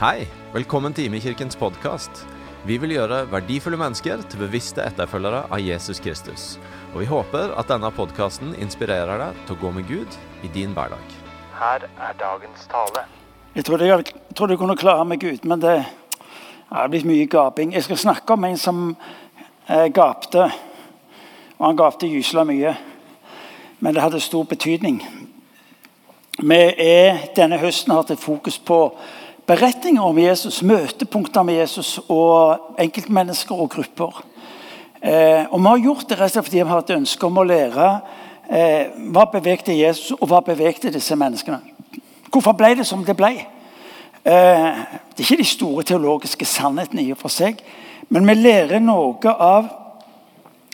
Hei, velkommen til Imekirkens podkast. Vi vil gjøre verdifulle mennesker til bevisste etterfølgere av Jesus Kristus. Og vi håper at denne podkasten inspirerer deg til å gå med Gud i din hverdag. Her er dagens tale. Jeg trodde jeg, jeg trodde jeg kunne klare meg uten, men det er blitt mye gaping. Jeg skal snakke om en som eh, gapte. Og han gapte gysla mye. Men det hadde stor betydning. Vi er denne høsten har hatt et fokus på beretninger om Jesus, møtepunkter med Jesus og enkeltmennesker og grupper. Eh, og Vi har gjort det rett og slett fordi vi har et ønske om å lære eh, hva bevegte Jesus, og hva bevegte disse menneskene. Hvorfor ble det som det ble? Eh, det er ikke de store teologiske sannhetene, i og for seg, men vi lærer noe av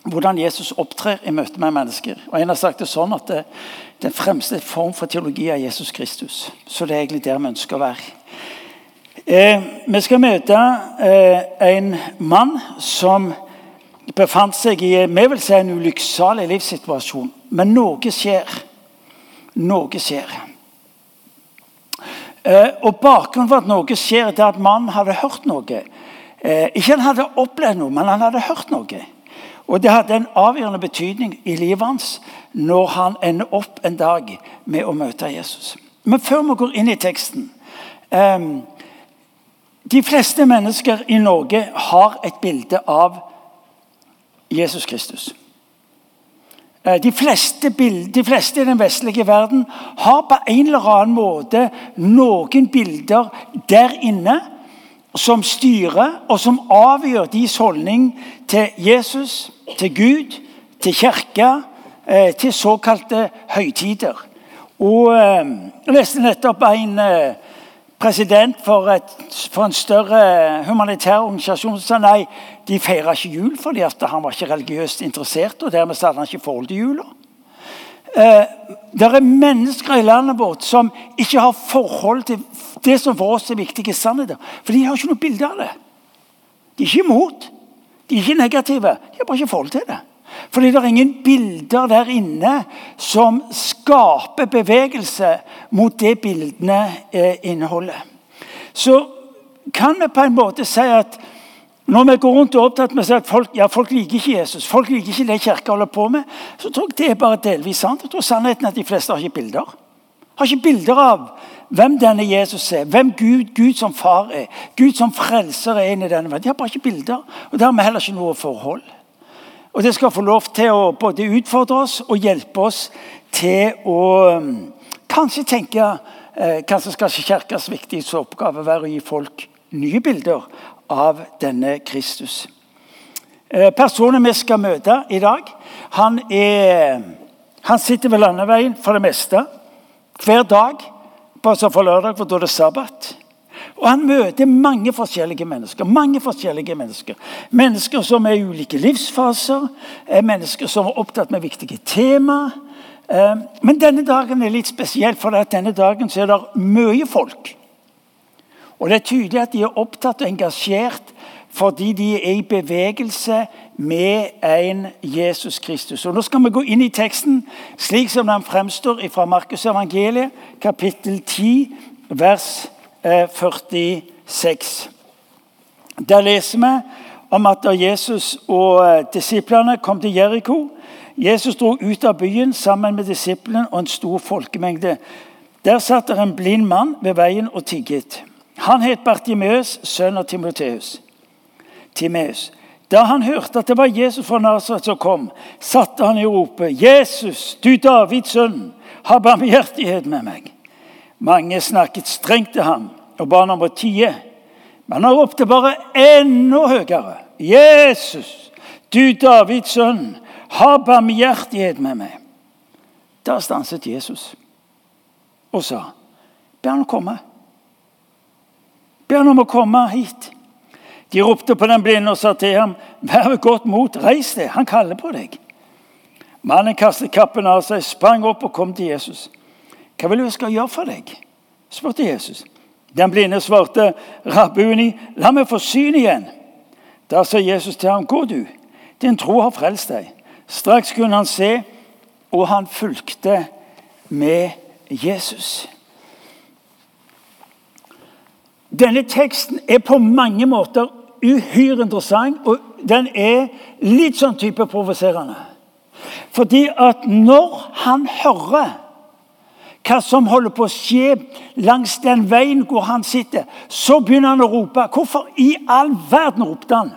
hvordan Jesus opptrer i møte med mennesker. Og En har sagt det sånn at det, den fremste form for teologi er Jesus Kristus. Så det er egentlig der vi ønsker å være. Eh, vi skal møte eh, en mann som befant seg i vi vil si en ulykksalig livssituasjon. Men noe skjer. Noe skjer. Eh, og Bakgrunnen for at noe skjer, er at mannen hadde hørt noe. Eh, ikke han hadde opplevd noe, men han hadde hørt noe. Og Det hadde en avgjørende betydning i livet hans når han ender opp en dag med å møte Jesus. Men før vi går inn i teksten eh, De fleste mennesker i Norge har et bilde av Jesus Kristus. Eh, de fleste, de fleste, i den vestlige verden har på en eller annen måte noen bilder der inne som styrer, og som avgjør deres holdning til Jesus, til Gud, til kirka, eh, til såkalte høytider. Og eh, Jeg leste nettopp en president for, et, for, en større humanitær organisasjon som sa nei, de feira ikke jul fordi han var ikke religiøst interessert. og dermed hadde han ikke forhold til jula. Eh, det er mennesker i landet vårt som ikke har forhold til det som for oss er viktige sannheter. For de har ikke noe bilde av det. De er ikke imot. De er ikke negative. De har bare ikke forhold til det. Fordi det er ingen bilder der inne som skaper bevegelse mot det bildene eh, inneholder. Så kan vi på en måte si at når vi går rundt og er opptatt med at folk, ja, folk liker ikke Jesus, folk liker ikke det kirka holder på med, så tror jeg det er bare delvis sant. Jeg tror sannheten er at De fleste har ikke bilder. Har ikke bilder av hvem denne Jesus er, hvem Gud, Gud som far er, Gud som frelser er i denne verden. De har bare ikke bilder, og dermed heller ikke noe forhold. Og det skal få lov til å både utfordre oss og hjelpe oss til å um, kanskje tenke eh, Kanskje skal ikke Kirkas viktigste oppgave være å gi folk nye bilder av denne Kristus. Eh, personen vi skal møte i dag, han, er, han sitter ved landeveien for det meste. Hver dag, bare for lørdag, for da er det sabbat. Og Han møter mange forskjellige mennesker. mange forskjellige Mennesker Mennesker som er i ulike livsfaser, mennesker som er opptatt med viktige tema. Eh, men denne dagen er litt spesiell, for denne dagen er det mye folk. Og Det er tydelig at de er opptatt og engasjert fordi de er i bevegelse med en Jesus Kristus. Og Nå skal vi gå inn i teksten slik som den fremstår fra Markus evangeliet, kapittel 10, vers 1. 46. Der leser vi om at da Jesus og eh, disiplene kom til Jeriko Jesus dro ut av byen sammen med disiplene og en stor folkemengde. Der satt det en blind mann ved veien og tigget. Han het Bartimeus, sønn av Timoteus. Timeus. Da han hørte at det var Jesus fra Nasaret som kom, satte han i ropet, 'Jesus, du Davids sønn, ha barmhjertighet med meg.' Mange snakket strengt til ham og ba nummer ti. Men han ropte bare enda høyere. Jesus, du Davids sønn, ha barmhjertighet med meg. Da stanset Jesus og sa, be han komme. Be han om å komme hit. De ropte på den blinde og sa til ham, vær ved godt mot, reis deg, han kaller på deg. Mannen kastet kappen av seg, sprang opp og kom til Jesus. Hva vil du jeg skal gjøre for deg? spurte Jesus. Den blinde svarte, 'Rabbuni, la meg få syn igjen.' Da sa Jesus til ham, 'Gå, du. Din tro har frelst deg.' Straks kunne han se, og han fulgte med Jesus. Denne teksten er på mange måter uhyre interessant, og den er litt sånn type provoserende. Fordi at når han hører hva som holder på å skje langs den veien hvor han sitter, så begynner han å rope. Hvorfor i all verden ropte han?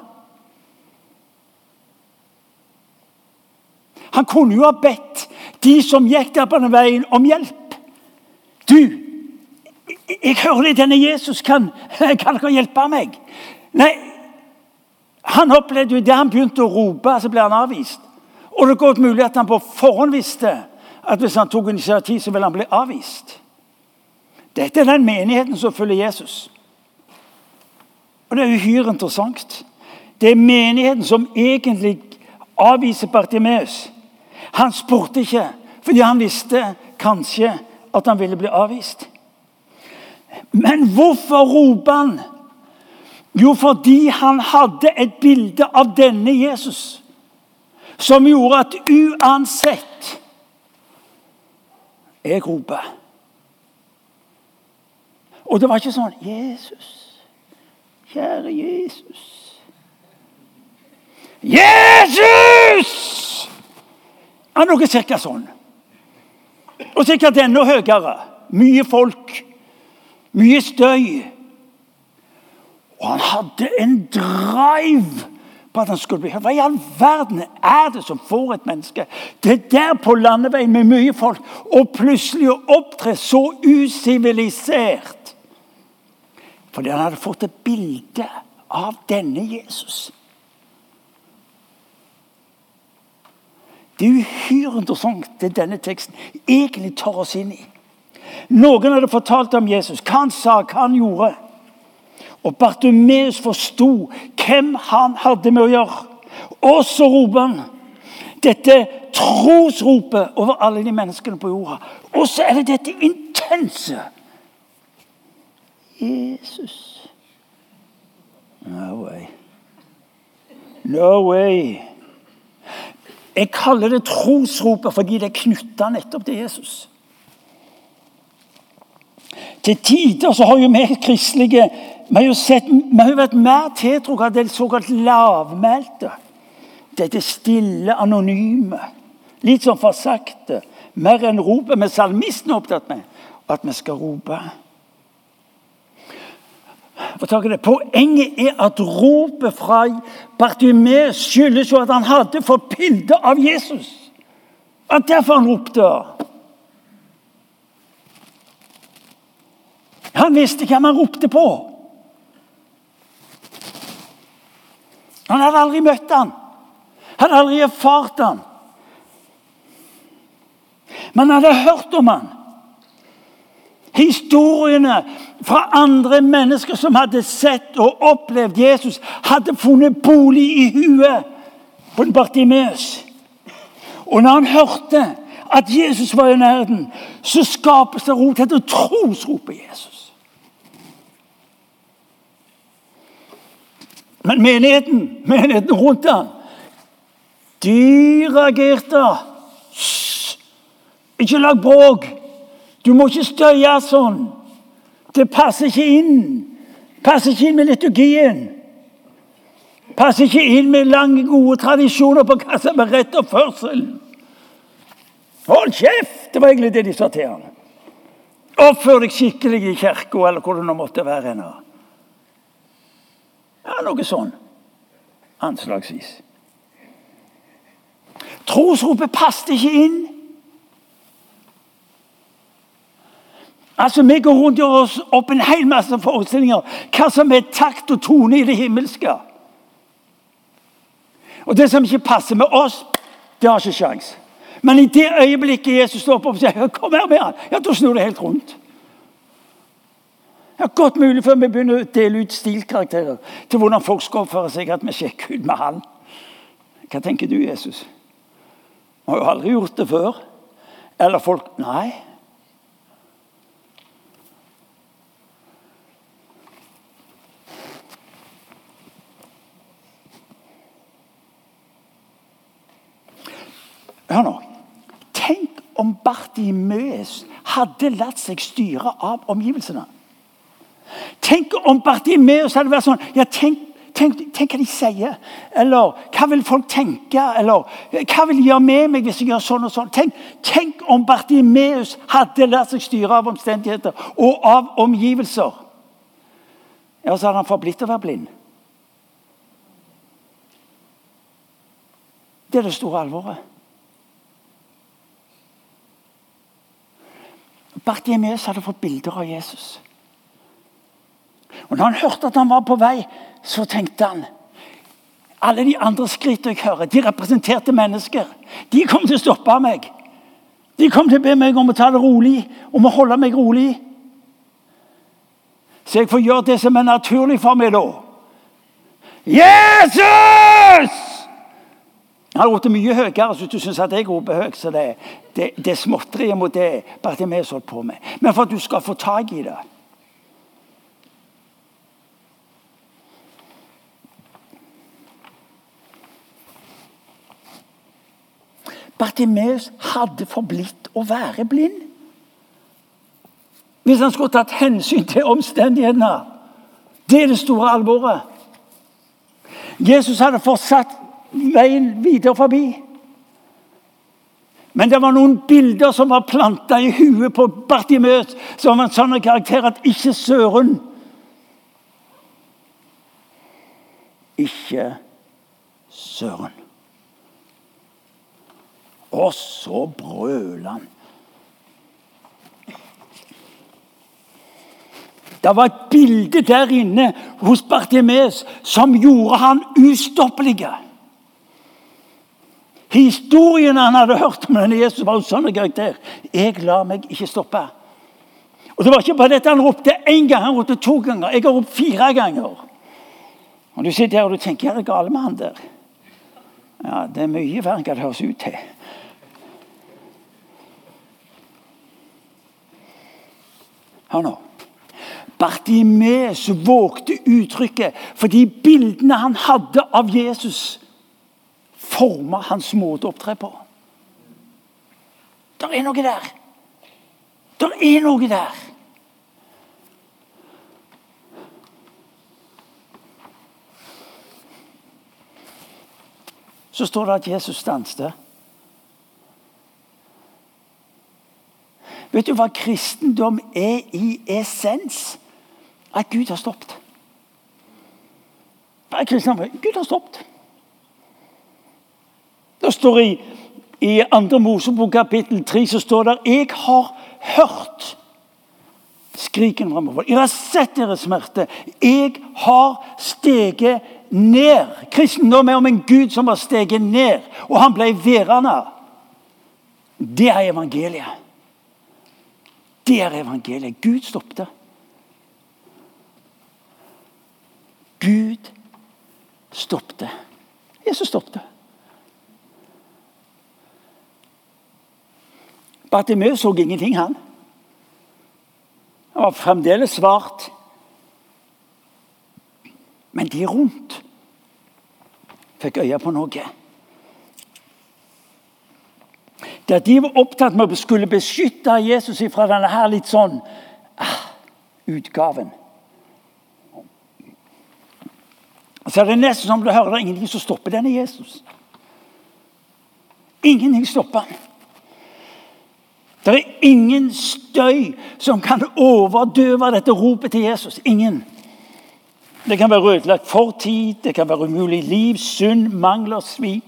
Han kunne jo ha bedt de som gikk der på den veien, om hjelp. Du, jeg hører det, denne Jesus kan, kan dere hjelpe meg? Nei, han opplevde jo det han begynte å rope, så ble han avvist. Og det er godt mulig at han på forhånd visste at hvis han tok initiativ, så ville han bli avvist. Dette er den menigheten som følger Jesus. Og det er uhyre interessant. Det er menigheten som egentlig avviser Bartimeus. Han spurte ikke fordi han visste kanskje at han ville bli avvist. Men hvorfor roper han? Jo, fordi han hadde et bilde av denne Jesus som gjorde at uansett Jeg roper. Og det var ikke sånn Jesus, kjære Jesus. Jesus! Han er noe cirka sånn. Og sikkert enda høyere. Mye folk. Mye støy. Og han hadde en drive på at han skulle bli. Hva i all verden er det som får et menneske Det er der på landeveien med mye folk, og plutselig å opptre så usivilisert? Fordi han hadde fått et bilde av denne Jesus. Det er uhyre interessant det denne teksten egentlig tar oss inn i. Noen hadde fortalt om Jesus, hva han sa, hva han gjorde. Og Bartumeus forsto hvem han hadde med å gjøre. Og så roper han dette trosropet over alle de menneskene på jorda. Og så er det dette intense. Jesus. No way. No way. Jeg kaller det trosropet fordi det er knytta nettopp til Jesus. Til tider så har jo vi kristelige vi har sett, vi har vært mer tiltrukket av det såkalt lavmælte. Dette stille, anonyme. Litt sånn forsakte. Mer enn ropet. Men salmisten er opptatt med at vi skal rope. Poenget er at ropet fra Bartimeus skyldes jo at han hadde fått bilde av Jesus. At derfor han ropte. Han visste hvem han ropte på. Han hadde aldri møtt han. Han hadde aldri erfart han. Men han hadde hørt om han. Historiene fra andre mennesker som hadde sett og opplevd Jesus, hadde funnet bolig i huet på Bartimeus. Og når han hørte at Jesus var i nærheten, så skapes det rot. trosrop trosropet Jesus. Men menigheten, menigheten rundt ham, de reagerte. Ikke lag bråk. Du må ikke støye sånn. Det passer ikke inn. Passer ikke inn med liturgien. Passer ikke inn med lange, gode tradisjoner på hva som er rett oppførsel. Hold kjeft! Det var egentlig det de sa til ham. Oppfør deg skikkelig i kirka, eller hvor det nå måtte være. Henne. Ja, noe sånn. Anslagsvis. Trosropet passet ikke inn. Altså, Vi går rundt og gjør opp en hel masse forestillinger hva som er takt og tone i det himmelske. Og det som ikke passer med oss, det har ikke sjans. Men i det øyeblikket Jesus står opp og sier 'kom her med han', ja, da snur det helt rundt. Er godt mulig før vi begynner å dele ut stilkarakterer til hvordan folk skal oppføre seg, at vi sjekker ut med han. Hva tenker du, Jesus? Vi har jo aldri gjort det før. Eller folk Nei. Hør nå. Tenk om Bartimeus hadde latt seg styre av omgivelsene. Tenk om Bartimeus hadde vært sånn ja, tenk, tenk, tenk hva de sier. Eller hva vil folk tenke? Eller hva vil de gjøre med meg hvis jeg gjør sånn og sånn? Tenk, tenk om Bartimeus hadde lært seg styre av omstendigheter og av omgivelser. Ja, så hadde han forblitt å være blind. Det er det store alvoret. Bartimeus hadde fått bilder av Jesus. Og når han hørte at han var på vei, så tenkte han alle de andre skrittene jeg hører, de representerte mennesker. De kom til å stoppe meg. De kom til å be meg om å ta det rolig, om å holde meg rolig. Så jeg får gjøre det som er naturlig for meg da. Jesus! Han ropte mye høyere, så du syns at jeg roper høyt. så Det, det, det er småtteriet mot det Bartimeus holdt på med. Men for at du skal få tak i det Bartimeus hadde forblitt å være blind. Hvis han skulle tatt hensyn til omstendighetene. Det er det store alvoret. Jesus hadde fortsatt veien videre forbi. Men det var noen bilder som var planta i huet på Bartimeus, som var en sånn karakter at ikke søren Ikke søren. Og så brøler han. Det var et bilde der inne hos Bartimes som gjorde han ustoppelig. Historien han hadde hørt om denne Jesus, var av sånn karakter. Jeg lar meg ikke stoppe. Og Det var ikke bare dette han ropte én gang, han ropte to ganger. Jeg har ropt fire ganger. Og Du sitter her og du tenker hva er gale med han der? Ja, Det er mye verre enn det høres ut til. Hør nå. Bartimeus vågte uttrykket fordi bildene han hadde av Jesus, forma hans måte å opptre på. Det er noe der. Det er noe der. Så står det at Jesus stanset. Vet du hva kristendom er i essens? At Gud har stoppet. Hva er kristendom? Gud har stoppet. Det står i, i 2. Mosebok kapittel 3 så står det Jeg har hørt skriken framover. Jeg har sett deres smerte. Jeg har steget ned. Kristendom er om en Gud som har steget ned, og han ble værende. Det er evangeliet. Det er evangeliet. Gud stoppet. Gud stoppet. Jesus stoppet. Bartimeus så ingenting, han. Han var fremdeles svart. Men de rundt fikk øye på noe. At de var opptatt med å skulle beskytte Jesus fra denne her litt sånn ah, utgaven. Så er det nesten som du hører det er ingenting som stopper denne Jesus. Ingenting stopper. Det er ingen støy som kan overdøve dette ropet til Jesus. Ingen. Det kan være ødelagt fortid, det kan være umulig liv, synd, mangler, svik,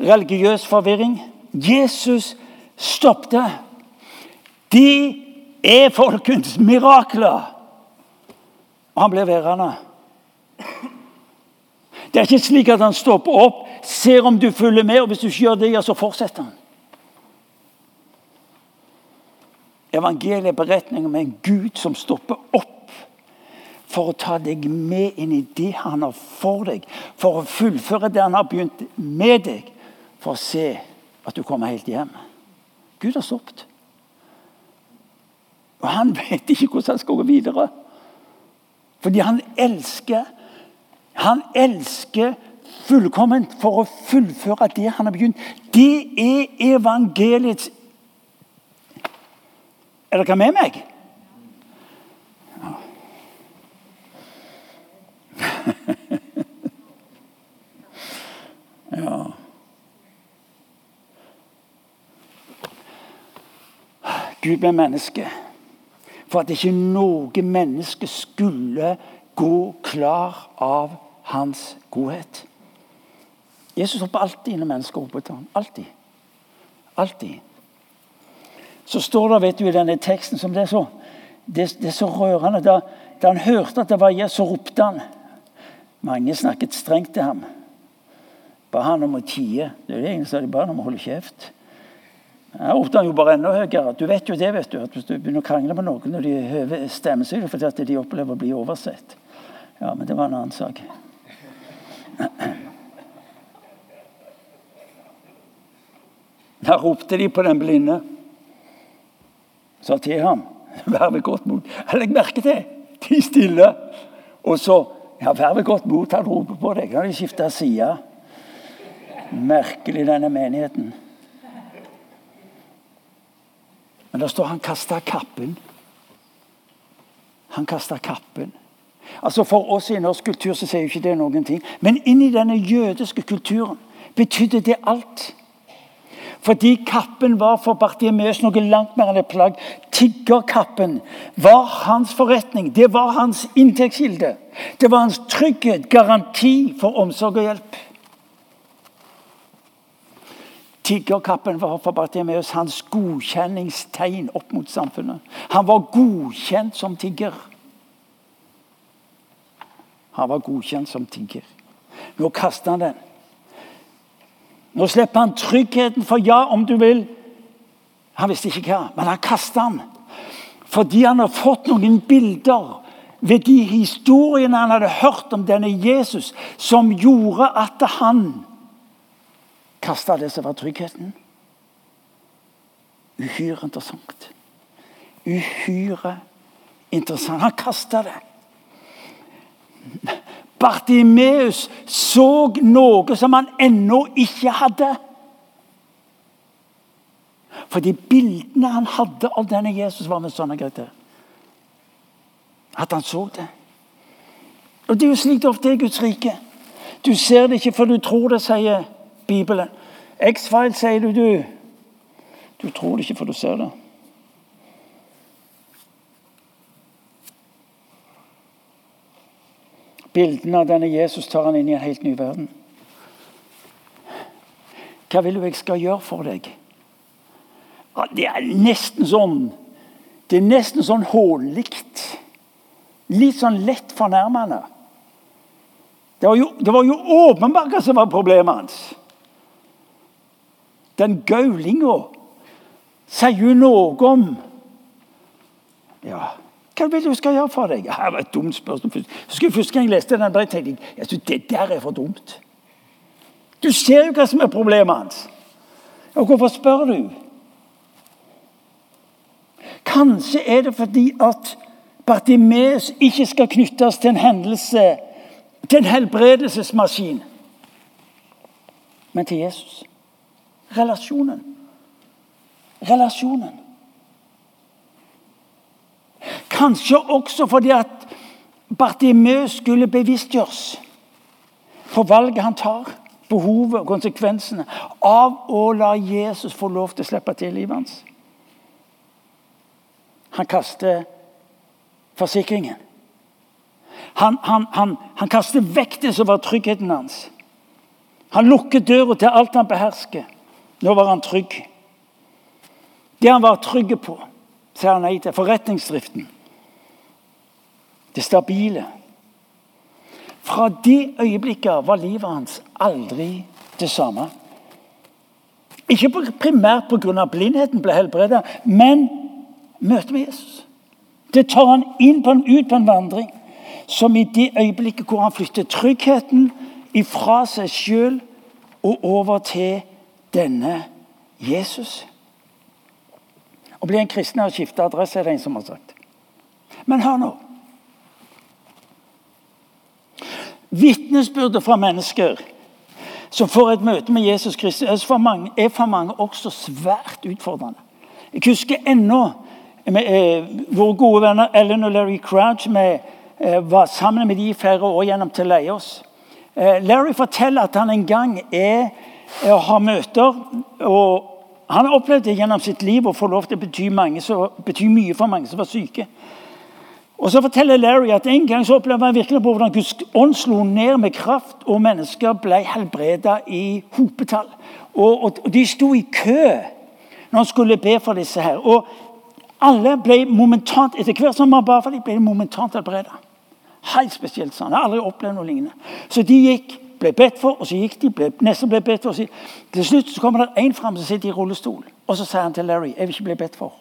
religiøs forvirring. Jesus stoppet. De er folkens mirakler. Og han blir værende. Det er ikke slik at han stopper opp, ser om du følger med, og hvis du ikke gjør det, ja, så fortsetter han. Evangeliet er beretning om en Gud som stopper opp for å ta deg med inn i det han har for deg, for å fullføre det han har begynt med deg, for å se at du kommer helt hjem. Gud har stoppet. Og han vet ikke hvordan han skal gå videre. Fordi han elsker Han elsker fullkomment for å fullføre det han har begynt. Det er evangeliets Er dere med meg? Ja. ja. Gud ble menneske for at ikke noe menneske skulle gå klar av hans godhet. Jesus hopper alltid når mennesker roper til ham. Alltid. Alltid. Så står det vet du, i denne teksten som det er så, det, det er så rørende. Da, da, han hørte at det var Jesus, så ropte han. Mange snakket strengt til ham. Ba han om å tie. Det er det eneste de ba om å holde kjeft. Ropte han jo bare enda høyere. Du vet jo det, vet du, at hvis du begynner å krangle med noen når de høver stemmen, så er det fordi at de opplever å bli oversett. Ja, men det var en annen sak. Da ropte de på den blinde. Sa til ham, 'Vær ved godt mot'. Legg merke til de stille. Og så ja, 'Vær ved godt mot'. Han roper på deg. Kan de skifte side? Merkelig, denne menigheten. Men det står han kasta kappen. Han kasta kappen. Altså For oss i norsk kultur så sier jo ikke det noen ting. Men inni denne jødiske kulturen betydde det alt. Fordi kappen var for Bartimeus noe langt mer enn et plagg. Tiggerkappen var hans forretning. Det var hans inntektskilde. Det var hans trygghet, garanti for omsorg og hjelp. Tiggerkappen var for Bartimeus hans godkjenningstegn opp mot samfunnet. Han var godkjent som tigger. Han var godkjent som tigger. Nå kaster han den. Nå slipper han tryggheten for ja, om du vil. Han visste ikke hva, men han kaster den. Fordi han har fått noen bilder ved de historiene han hadde hørt om denne Jesus, som gjorde at han kasta det som var tryggheten. Uhyre interessant. Uhyre interessant. Han kasta det. Bartimeus så noe som han ennå ikke hadde. For de bildene han hadde av denne Jesus, var med sånne greier. At han så det. Og Det er jo slik det ofte er i Guds rike. Du ser det ikke for du tror det, sier Bibelen. X-File sier du, du. Du tror det ikke for du ser det. Bildene av denne Jesus tar han inn i en helt ny verden. Hva vil du jeg skal gjøre for deg? Det er nesten sånn Det er nesten sånn hånlig. Litt sånn lett fornærmende. Det var jo, det var jo åpenbart hva som var problemet hans. Den gaulinga sier jo noe om Ja, hva vil du skal gjøre for deg? Det var et dumt spørsmål. Første gang jeg leste den, tenkte jeg jeg synes, det der er for dumt. Du ser jo hva som er problemet hans. Og hvorfor spør du? Kanskje er det fordi at Bartimeus ikke skal knyttes til en hendelse, til en helbredelsesmaskin, men til Jesus. Relasjonen. Relasjonen. Kanskje også fordi at Bartimeus skulle bevisstgjøres på valget han tar, behovet og konsekvensene av å la Jesus få lov til å slippe til livet hans. Han kaster forsikringen. Han, han, han, han kaster vekk det som var tryggheten hans. Han lukker døra til alt han behersker. Nå var han trygg. Det han var trygge på, sier han nei til. Forretningsdriften. Det stabile. Fra det øyeblikket var livet hans aldri det samme. Ikke primært pga. blindheten ble helbredet, men møtet med Jesus. Det tar han inn på en, ut på en vandring som i det øyeblikket hvor han flytter tryggheten ifra seg sjøl og over til denne Jesus. Å bli en kristen er å skifte adresse, er det en som har sagt. Men hør nå. Vitnesbyrdet fra mennesker som får et møte med Jesus Kristus, for mange, er for mange også svært utfordrende. Jeg husker ennå eh, våre gode venner Ellen og Larry Crouch med, eh, var sammen med de i flere år gjennom til Leios. Eh, Larry forteller at han en gang er, er ha møter. og Han har opplevd det gjennom sitt liv å få lov til å bety, så, bety mye for mange som var syke. Og så forteller Larry at En gang så opplevde han virkelig på hvordan Guds ånd slo ned med kraft, og mennesker ble helbreda i hopetall. Og, og, de sto i kø når han skulle be for disse her. Og alle ble momentant, Etter hvert som man ba for dem, ble momentant helbreda. Helt spesielt sånn. Jeg har aldri opplevd noe lignende. Så de gikk, ble bedt for, og så gikk de, ble, nesten ble bedt for. Til slutt så kommer det en fram som sitter i rullestol, og så sier han til Larry jeg vil ikke bli bedt for.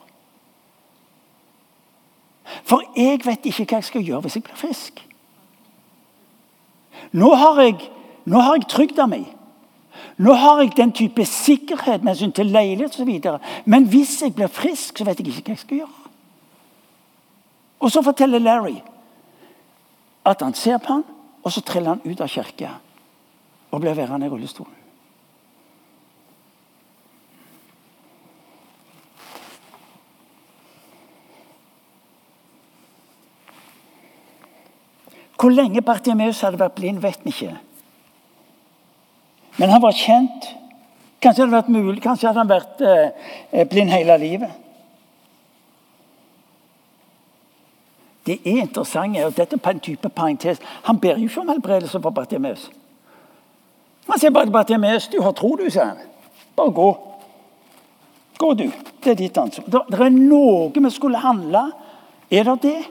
For jeg vet ikke hva jeg skal gjøre hvis jeg blir frisk. Nå har jeg, nå har jeg trygda mi. Nå har jeg den type sikkerhet med hensyn til leilighet osv. Men hvis jeg blir frisk, så vet jeg ikke hva jeg skal gjøre. Og så forteller Larry at han ser på han, og så triller han ut av kirka og blir værende i rullestolen. Hvor lenge Bartimeus hadde vært blind, vet vi ikke. Men han var kjent. Kanskje hadde vært mulig, kanskje hadde han vært eh, blind hele livet. Det er interessant, og dette er en type parentes. Han ber jo ikke om helbredelse for Bartimeus. Han sier bare til Bartimeus 'Du har tro, du', sier han. Bare gå. Gå, du. Det er ditt ansvar. Det er noe vi skulle handle. Er det det?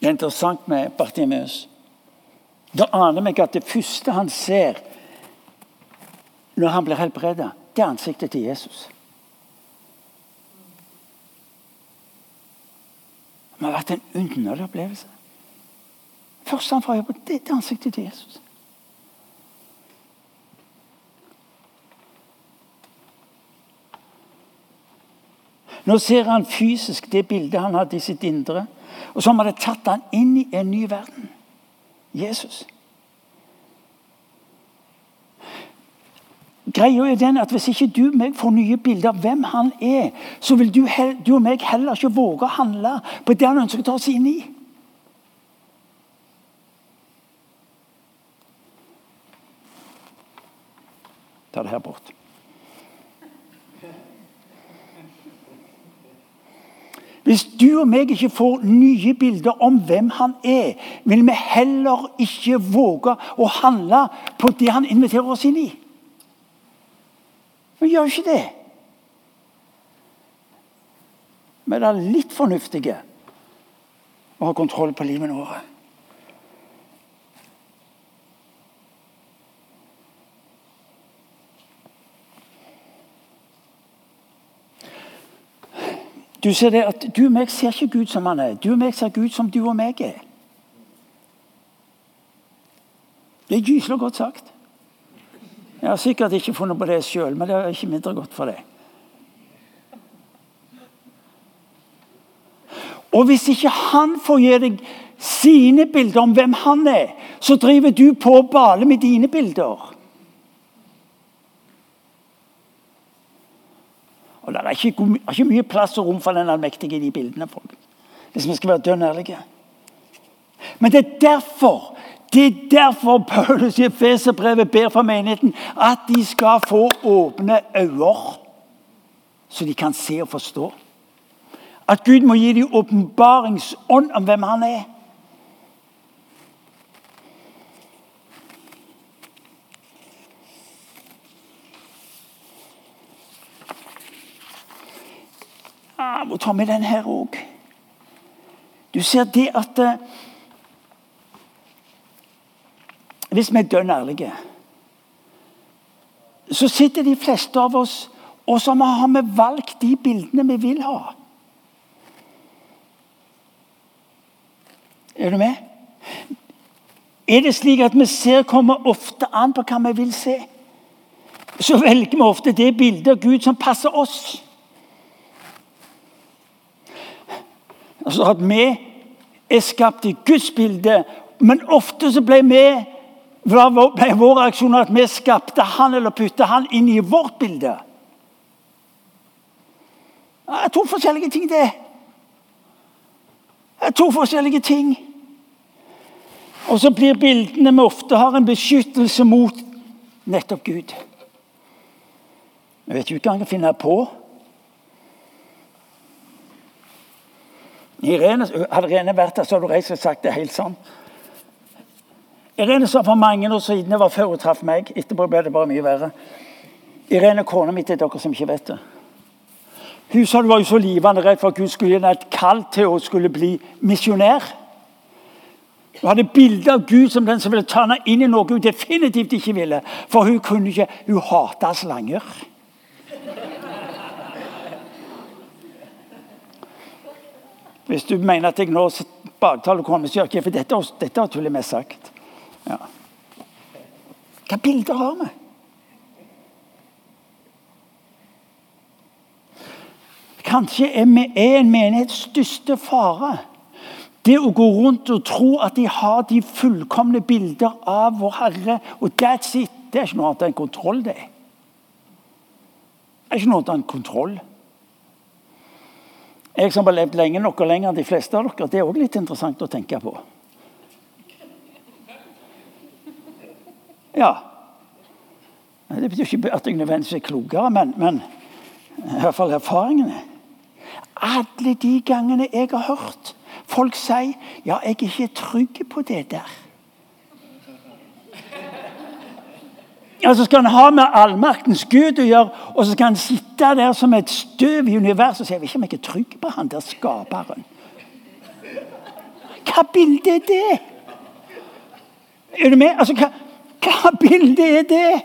Det er interessant med Bartimeus. Da aner meg at det første han ser når han blir helbredet, det er ansiktet til Jesus. Det har vært en underlig opplevelse. Først han får på det, det er ansiktet til Jesus. Nå ser han fysisk det bildet han hadde i sitt indre. Og som hadde tatt han inn i en ny verden. Jesus. Greia er den at Hvis ikke du og meg får nye bilder av hvem han er, så vil du, du, og meg heller ikke våge å handle på det han ønsker å ta oss inn i. Ta det her bort. Hvis du og meg ikke får nye bilder om hvem han er, vil vi heller ikke våge å handle på det han inviterer oss inn i. Vi gjør ikke det. Vi er litt fornuftige og har kontroll på livet våre. Du ser det at du og meg ser ikke Gud som han er. Du og meg ser Gud som du og meg er. Det er gyselig godt sagt. Jeg har sikkert ikke funnet på det sjøl, men det er ikke mindre godt for det. Og hvis ikke han får gi deg sine bilder om hvem han er, så driver du på å bale med dine bilder. Og Det er ikke, ikke mye plass og rom for den allmektige i de bildene. folk. Hvis vi skal være dønn ærlige. Men det er derfor det er derfor Paulus i Efeserbrevet ber for menigheten at de skal få åpne øyne, så de kan se og forstå. At Gud må gi dem åpenbaringsånd om hvem han er. Jeg må ta med den her òg. Du ser det at uh, Hvis vi er dønn ærlige, så sitter de fleste av oss og så har vi valgt de bildene vi vil ha. Er du med? Er det slik at vi ser kommer ofte an på hva vi vil se? Så velger vi ofte det bildet av Gud som passer oss. Altså at vi er skapt i Guds bilde, men ofte så ble vi ble vår reaksjon at vi skapte han eller putta han inn i vårt bilde? Det er to forskjellige ting, det. Det er to forskjellige ting. Og så blir bildene vi ofte har, en beskyttelse mot nettopp Gud. Jeg vet jo ikke hva han kan finne på. Irene, hadde Irene vært der, så hadde hun reist og sagt det helt sånn. Irene sa for mange år siden, det var før hun traff meg, etterpå ble det bare mye verre Irene kona mi til dere som ikke vet det. Hun sa du var jo så livende redd for at Gud skulle gi henne et kall til å skulle bli misjonær. Hun hadde bilde av Gud som den som ville ta henne inn i noe hun definitivt ikke ville. For hun kunne ikke, hun hata slanger. Hvis du mener at jeg nå baktaler kona, så gjør ikke for dette, dette har tullet mest sagt. Ja. Hva bilder har vi? Kanskje er en menighets største fare det å gå rundt og tro at de har de fullkomne bilder av vår Herre, og that's it, det er ikke noe annet enn kontroll, det. Det er ikke noe annet enn kontroll. Jeg som har levd lenge nok og lenger enn de fleste av dere, det er òg litt interessant å tenke på. Ja. Det betyr ikke at jeg nødvendigvis er klokere, men, men i hvert fall erfaringene. Alle de gangene jeg har hørt folk si 'ja, jeg er ikke trygg på det der'. Ja, så skal han ha med allmaktens Gud å gjøre, og så skal han sitte der som et støv i universet og si 'jeg vet ikke om jeg er trygg på han der skaperen'. Hva bilde er det? Er du med? Altså, hva, hva bilde er det?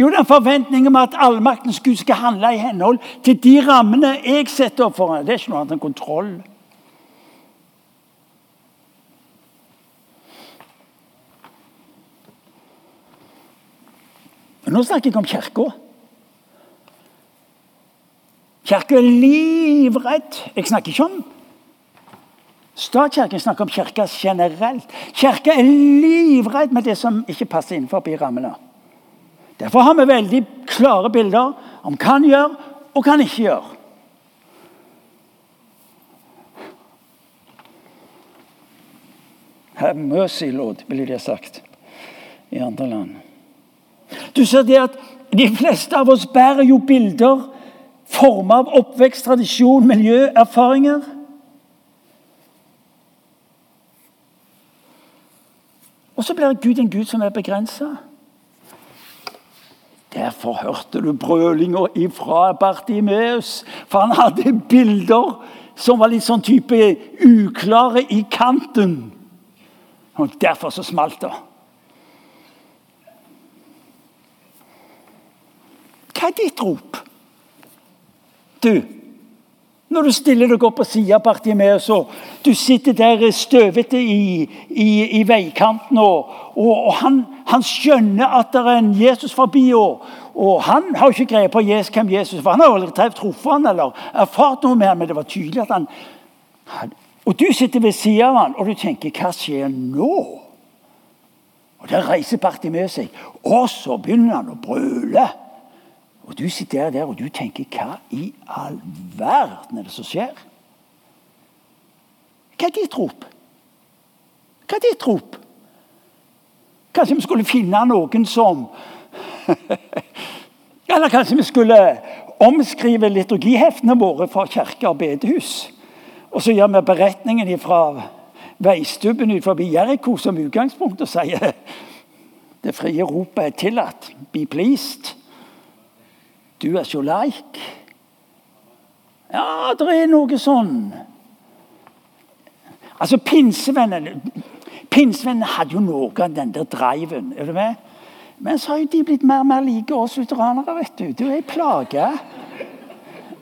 Jo, den forventningen en om at allmaktens Gud skal handle i henhold til de rammene jeg setter opp for ham. Det er ikke noe annet enn kontroll. Men nå snakker jeg om kirka. Kirka er livredd. Jeg snakker ikke om statskirken, snakker om kirka generelt. Kirka er livredd med det som ikke passer innenfor rammene. Derfor har vi veldig klare bilder om hva han gjør, og hva han ikke gjør. Have mercy, Lord, ville de sagt i andre land. Du ser det at De fleste av oss bærer jo bilder formet av oppvekst, tradisjon, miljø, erfaringer. Og så blir Gud en Gud som er begrensa. Derfor hørte du brølinger ifra Bartimeus. For han hadde bilder som var litt sånn type uklare i kanten. Og derfor så smalt det. Hva er ditt rop? Du, når du stiller deg opp sida av Bartimeus, og du sitter der støvete i, i, i veikanten, og, og, og han, han, skjønner at det er en Jesus forbi, og, og han har ikke greie på Jesus, hvem Jesus var. Han har aldri truffet han eller erfart noe med han, men det var tydelig at han Og du sitter ved sida av han, og du tenker 'Hva skjer nå?' Og Der reiser Bartimeus seg, og så begynner han å brøle. Og du sitter der og du tenker Hva i all verden er det som skjer? Hva er ditt rop? Hva er ditt rop? Kanskje vi skulle finne noen som Eller kanskje vi skulle omskrive liturgiheftene våre fra kirke og bedehus. Og så gjør vi beretningen fra veistubben ut forbi Jeriko som utgangspunkt og sier det frie ropet er tillatt. Be pleased. Du er så leik. Ja, det er noe sånn. Altså, Pinsevennene Pinsevennene hadde jo noe av den der driven. er du med? Men så har jo de blitt mer og mer like oss lutheranere. vet du. Det er jo ei plage.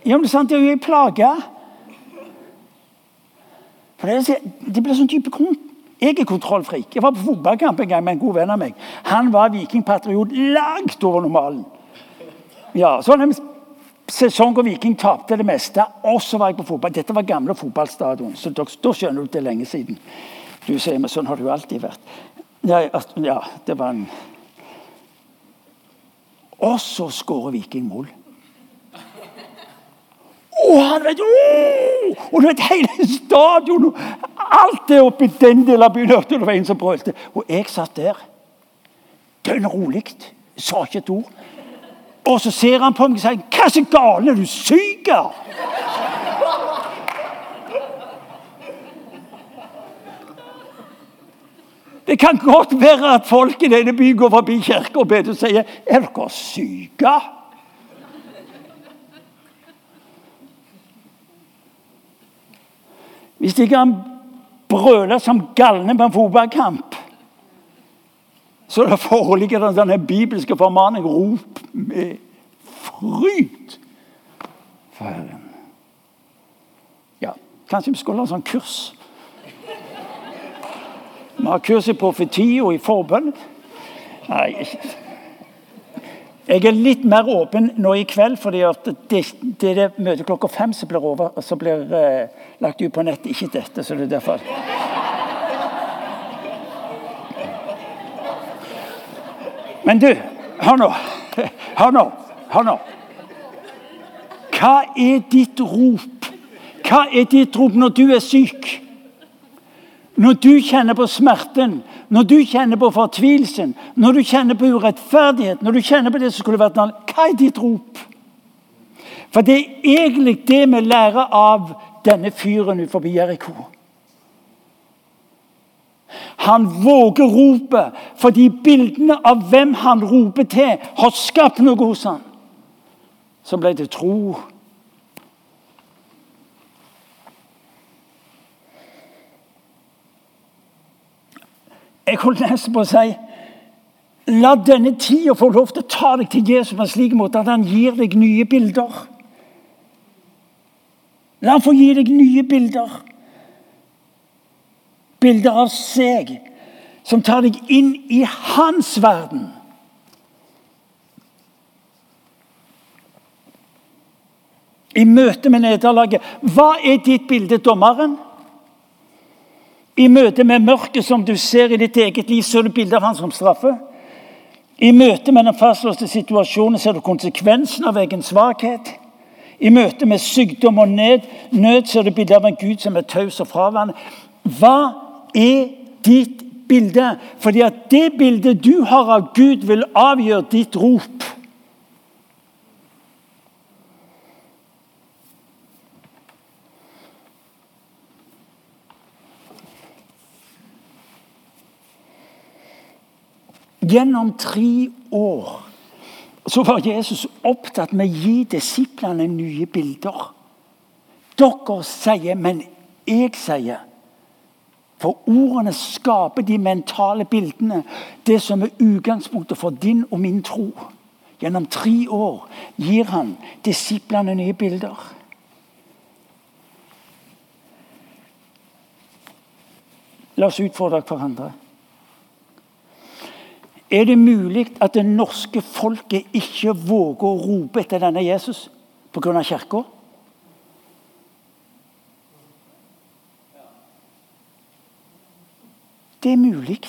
Ja, men det er sant, det er jo ei plage. For det, det blir sånn type Jeg er kontrollfrik. Jeg var på fotballkamp en gang med en god venn av meg. Han var vikingpatriot langt over normalen. Ja, så en sesong hvor Viking tapte det meste, og så var jeg på fotball. Dette var gamle fotballstadion, så da, skjønner du det lenge siden. Du sier, men Sånn har det jo alltid vært. At- ja, det var en Og så skårer Viking mål. Og han vet, oh! og du vet hele stadion Alt er oppe i den delen av byen. Det var en som brølte. Og jeg satt der. Dønn rolig. Sa ikke et ord. Og så ser han på meg og sier 'Hva er så galt? Er du syk?' Det kan godt være at folk i denne byen går forbi kirka og ber og sier 'Er dere syke?' Hvis de kan brøle som galne på en fotballkamp, så det foreligger det denne bibelske formaning 'rop med fryd'. for Herren. Ja, kanskje vi skulle ha sånn kurs. Vi har kurs i profeti og i forbønn. Nei. Jeg er litt mer åpen nå i kveld, fordi det, det det møtet klokka fem som blir, over, som blir eh, lagt ut på nettet, ikke dette. så det er derfor. Men du, hør nå. Hør nå. Hør nå. Hva er ditt rop? Hva er ditt rop når du er syk? Når du kjenner på smerten, når du kjenner på fortvilelsen, når du kjenner på urettferdighet, når du kjenner på det som skulle vært annet, hva er ditt rop? For det er egentlig det vi lærer av denne fyren utenfor Jeriko. Han våger ropet fordi bildene av hvem han roper til, har skapt noe hos han. Så ble det tro. Jeg holdt nesten på å si La denne tida få lov til å ta deg til Jesus på en slik måte at han gir deg nye bilder. La han få gi deg nye bilder. Bilder av seg som tar deg inn i hans verden. I møte med nederlaget. Hva er ditt bilde, dommeren? I møte med mørket som du ser i ditt eget liv, ser du bilde av han som straffer. I møte med den fastlåste situasjonen ser du konsekvensen av egen svakhet. I møte med sykdom og nød, nød ser du bilde av en Gud som er taus og fraværende. Hva er ditt bilde? Fordi at det bildet du har av Gud, vil avgjøre ditt rop. Gjennom tre år så var Jesus opptatt med å gi disiplene nye bilder. Dere sier, men jeg sier. For ordene skaper de mentale bildene, det som er utgangspunktet for din og min tro. Gjennom tre år gir han disiplene nye bilder. La oss utfordre hverandre. Er det mulig at det norske folket ikke våger å rope etter denne Jesus pga. kirka? Det er mulig.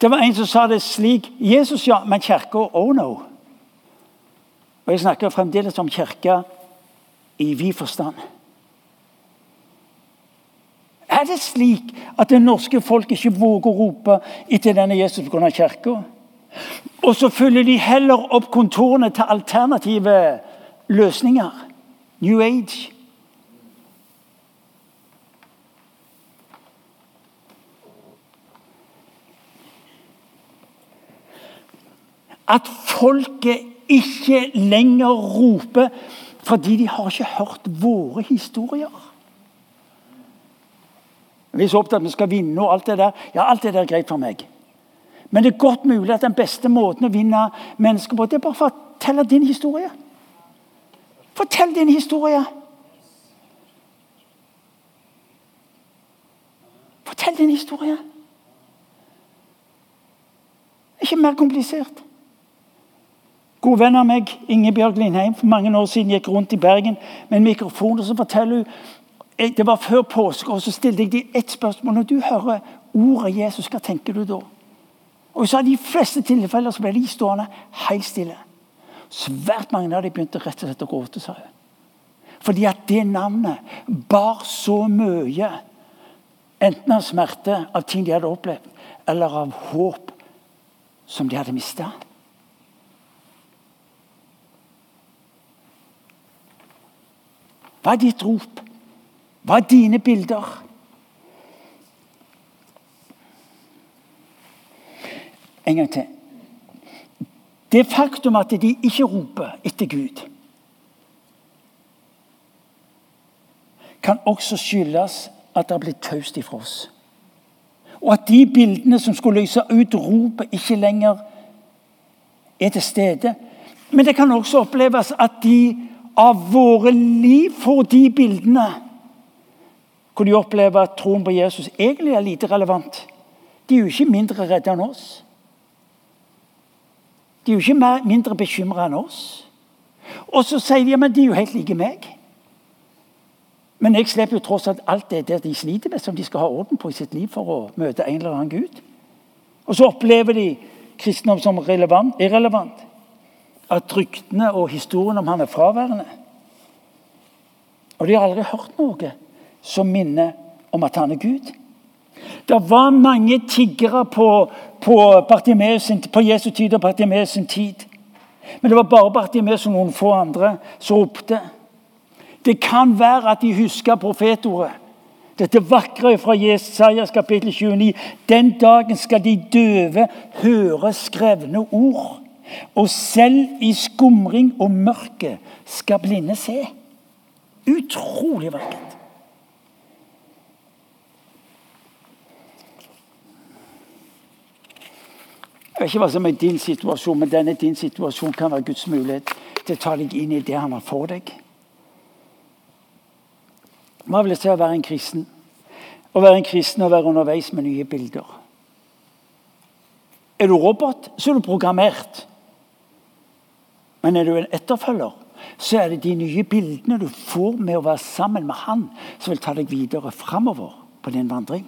Det var en som sa det slik Jesus, ja, men kirka oh no. Og Jeg snakker fremdeles om kirka i vid forstand. Er det slik at det norske folk ikke våger å rope etter denne Jesus pga. kirka? Og så fyller de heller opp kontorene til alternative løsninger. New Age. At folket ikke lenger roper fordi de har ikke hørt våre historier. Vi er så opptatt av at vi skal vinne og alt det der. Ja, alt det der er greit for meg. Men det er godt mulig at den beste måten å vinne mennesker på, det er bare å fortelle din historie. Fortell din historie. Fortell din historie. Ikke mer komplisert. God venn av meg, Ingebjørg Lindheim, for mange år siden gikk rundt i Bergen med en mikrofon og så forteller hun Det var før påske, og så stilte jeg dem ett spørsmål. Når du hører ordet Jesus, hva tenker du da? Og i de fleste tilfeller så ble de stående helt stille. Svært mange av dem begynte rett og slett å gråte. sa hun. Fordi at det navnet bar så mye. Enten av smerte, av ting de hadde opplevd, eller av håp som de hadde mista. Hva er ditt rop? Hva er dine bilder? En gang til. Det faktum at de ikke roper etter Gud, kan også skyldes at det har blitt taust ifra oss. Og at de bildene som skulle løse ut ropet, ikke lenger er til stede. Men det kan også oppleves at de av våre liv får de bildene hvor de opplever at troen på Jesus egentlig er lite relevant. De er jo ikke mindre redde enn oss. De er jo ikke mer, mindre bekymra enn oss. Og så sier de at de er jo helt like meg. Men jeg slipper jo tross alt alt det der de sliter med, som de skal ha orden på i sitt liv for å møte en eller annen Gud. Og så opplever de kristendom som relevant, irrelevant. At ryktene og historien om han er fraværende. Og de har aldri hørt noe som minner om at han er Gud. Det var mange tiggere på, på, på Jesu tid og Bartimeus sin tid. Men det var bare Bartimeus og noen få andre som ropte. Det kan være at de husker profetordet. Dette vakre fra Jesajas kapittel 29. Den dagen skal de døve høre skrevne ord. Og selv i skumring og mørke skal blinde se. Utrolig vakkert. Jeg vet ikke hva som er din situasjon, men denne din situasjon kan være Guds mulighet til å ta deg inn i det han har for deg. Hva vil det si å være en kristen? Å være en kristen og være underveis med nye bilder. Er du robot, så er du programmert. Men er du en etterfølger, så er det de nye bildene du får med å være sammen med Han, som vil ta deg videre framover på din vandring.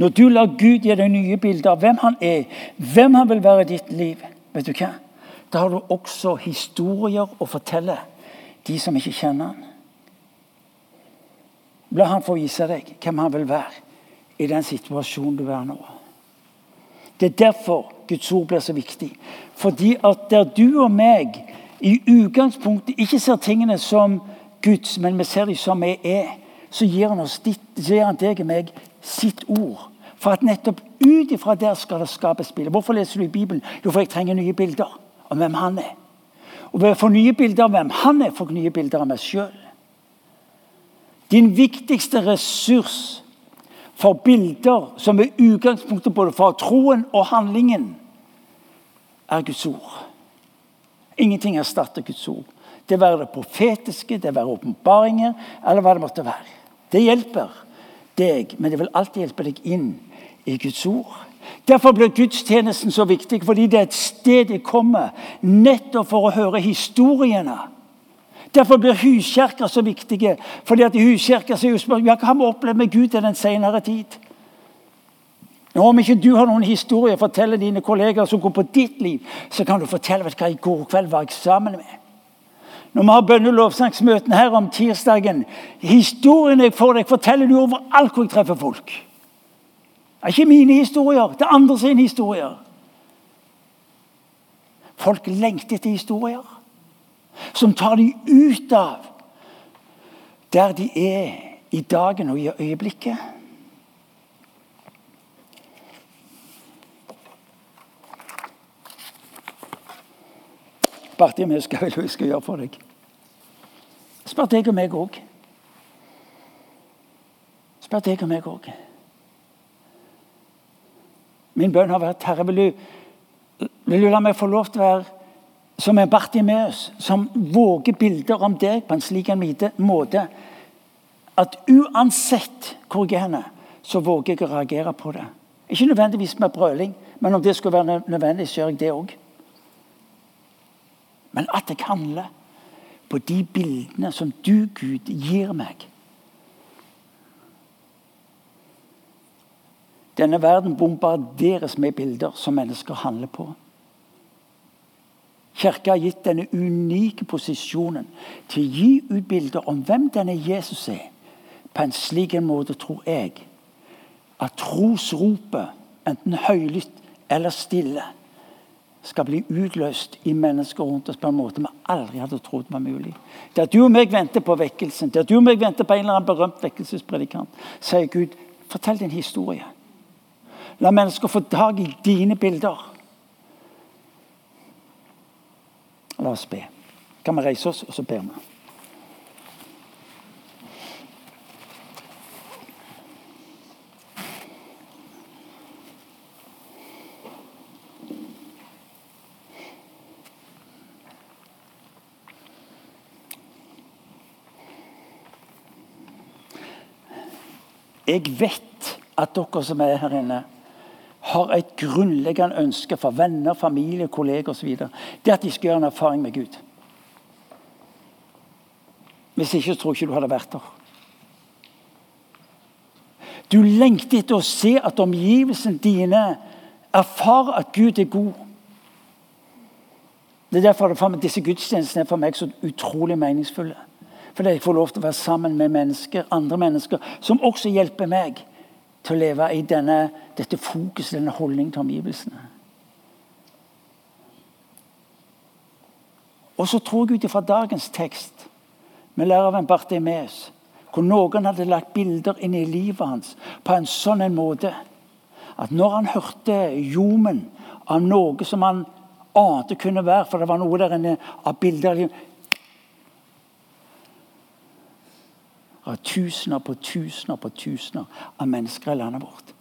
Når du lar Gud gi deg nye bilder av hvem han er, hvem han vil være i ditt liv, vet du hva? da har du også historier å fortelle de som ikke kjenner han. La han få vise deg hvem han vil være i den situasjonen du er nå. Det er derfor Guds ord blir så viktig. Fordi at der du og meg i utgangspunktet ikke ser tingene som Guds, men vi ser dem som vi er, så gir han, oss ditt, gir han deg og meg sitt ord. For at nettopp ut ifra der skal det skapes bilder. Hvorfor leser du i Bibelen? Jo, for jeg trenger nye bilder om hvem han er. Og ved å få nye bilder av hvem han er, får jeg nye bilder av meg sjøl. Din viktigste ressurs for bilder som er utgangspunktet både for troen og handlingen, er Guds ord. Ingenting erstatter Guds ord. Det være det profetiske, det være åpenbaringer, eller hva det måtte være. Det hjelper deg, men det vil alltid hjelpe deg inn i Guds ord. Derfor blir gudstjenesten så viktig, fordi det er et sted jeg kommer nettopp for å høre historiene. Derfor blir huskirker så viktige. fordi at i huskjerker så er jo spørsmålet ja, hva har vi opplevd med Gud i den senere tid. Nå, om ikke du har noen historie å fortelle dine kolleger som går på ditt liv, så kan du fortelle hva i går kveld var jeg sammen med. Når vi har bønnelovsangsmøtene her om tirsdagen Historien jeg får deg, forteller du overalt hvor jeg treffer folk. Det er ikke mine historier, det er andre sine historier. Folk lengter etter historier som tar de ut av der de er i dagen og i øyeblikket. Bartim, skal hva jeg skal gjøre for deg. Spør deg og meg òg. Spør deg og meg òg. Min bønn har vært Herre, vil du, vil du la meg få lov til å være som en Bartimeus, som våger bilder om deg på en slik en måte at uansett hvor jeg er henne, så våger jeg å reagere på det. Ikke nødvendigvis med brøling, men om det skulle være nødvendig, så gjør jeg det òg. Men at jeg handler på de bildene som du, Gud, gir meg. Denne verden bombarderes med bilder som mennesker handler på. Kirka har gitt denne unike posisjonen til å gi ut bilder om hvem denne Jesus er. På en slik måte tror jeg at trosropet, enten høylytt eller stille, skal bli utløst i mennesker rundt oss på en måte vi aldri hadde trodd var mulig. At du og meg venter på vekkelsen, at du og meg venter på en eller annen berømt vekkelsespredikant, sier Gud, fortell din historie. La mennesker få tak i dine bilder. La oss be. Kan vi reise oss, og så ber vi? Jeg vet at dere som er her inne, har et grunnleggende ønske for venner, familie, kolleger osv. Det at de skal gjøre en erfaring med Gud. Hvis ikke, så tror jeg ikke du hadde vært der. Du lengter etter å se at omgivelsene dine erfarer at Gud er god. Det er derfor disse gudstjenestene er for meg så utrolig meningsfulle. Fordi jeg får lov til å være sammen med mennesker, andre mennesker som også hjelper meg til å leve i denne, dette fokuset, denne holdningen til omgivelsene. Og så tror jeg ut ifra dagens tekst Vi lærer av en Bartimeus hvor noen hadde lagt bilder inn i livet hans på en sånn en måte at når han hørte ljomen av noe som han ante kunne være, for det var noe der inne av bilder av tusener på tusener på tusener av mennesker i landet vårt.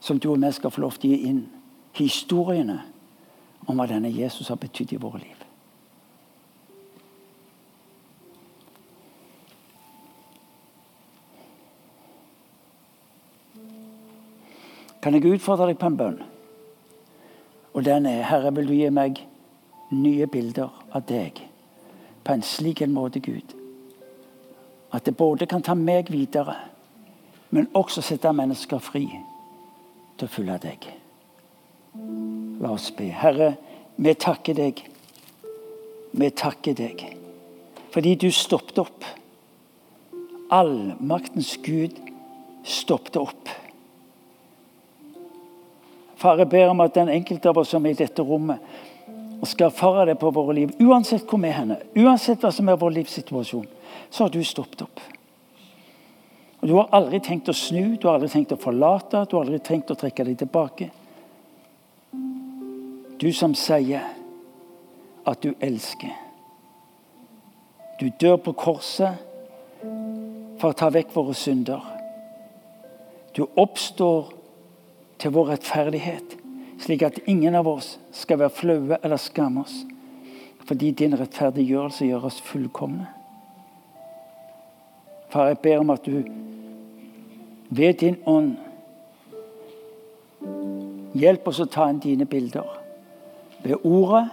Som du og vi skal få lov til å gi inn historiene om hva denne Jesus har betydd i våre liv. Kan jeg utfordre deg på en bønn? Og den er Herre, vil du gi meg nye bilder av deg på en slik en måte, Gud, at det både kan ta meg videre, men også sette mennesker fri til å følge deg. La oss be. Herre, vi takker deg. Vi takker deg fordi du stoppet opp. Allmaktens Gud stoppet opp. Far, jeg ber om at den enkelte av oss som er i dette rommet, skal erfare det på våre liv. Uansett hvor vi er henne, uansett hva som er vår livssituasjon så har du stoppet opp. Og Du har aldri tenkt å snu, du har aldri tenkt å forlate, du har aldri tenkt å trekke deg tilbake. Du som sier at du elsker. Du dør på korset for å ta vekk våre synder. Du oppstår til vår rettferdighet, slik at ingen av oss skal være flaue eller skamme oss. Fordi din rettferdiggjørelse gjør oss fullkomne. Far, jeg ber om at du ved din ånd hjelper oss å ta inn dine bilder. Ved ordet,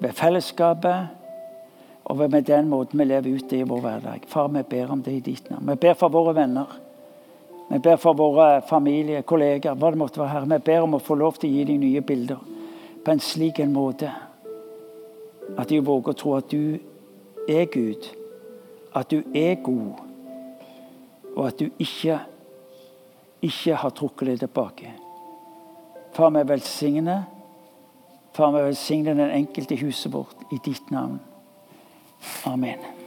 ved fellesskapet og ved den måten vi lever ut det i vår hverdag. Far, vi ber om det i ditt navn. Vi ber for våre venner. Vi ber for våre familie, kolleger, hva det måtte være. her. Vi ber om å få lov til å gi dem nye bilder på en slik en måte at de våger å tro at du er Gud at du er god, og at du ikke, ikke har trukket deg tilbake. Far, vi velsigne. Far, vi velsigne den enkelte i huset vårt i ditt navn. Amen.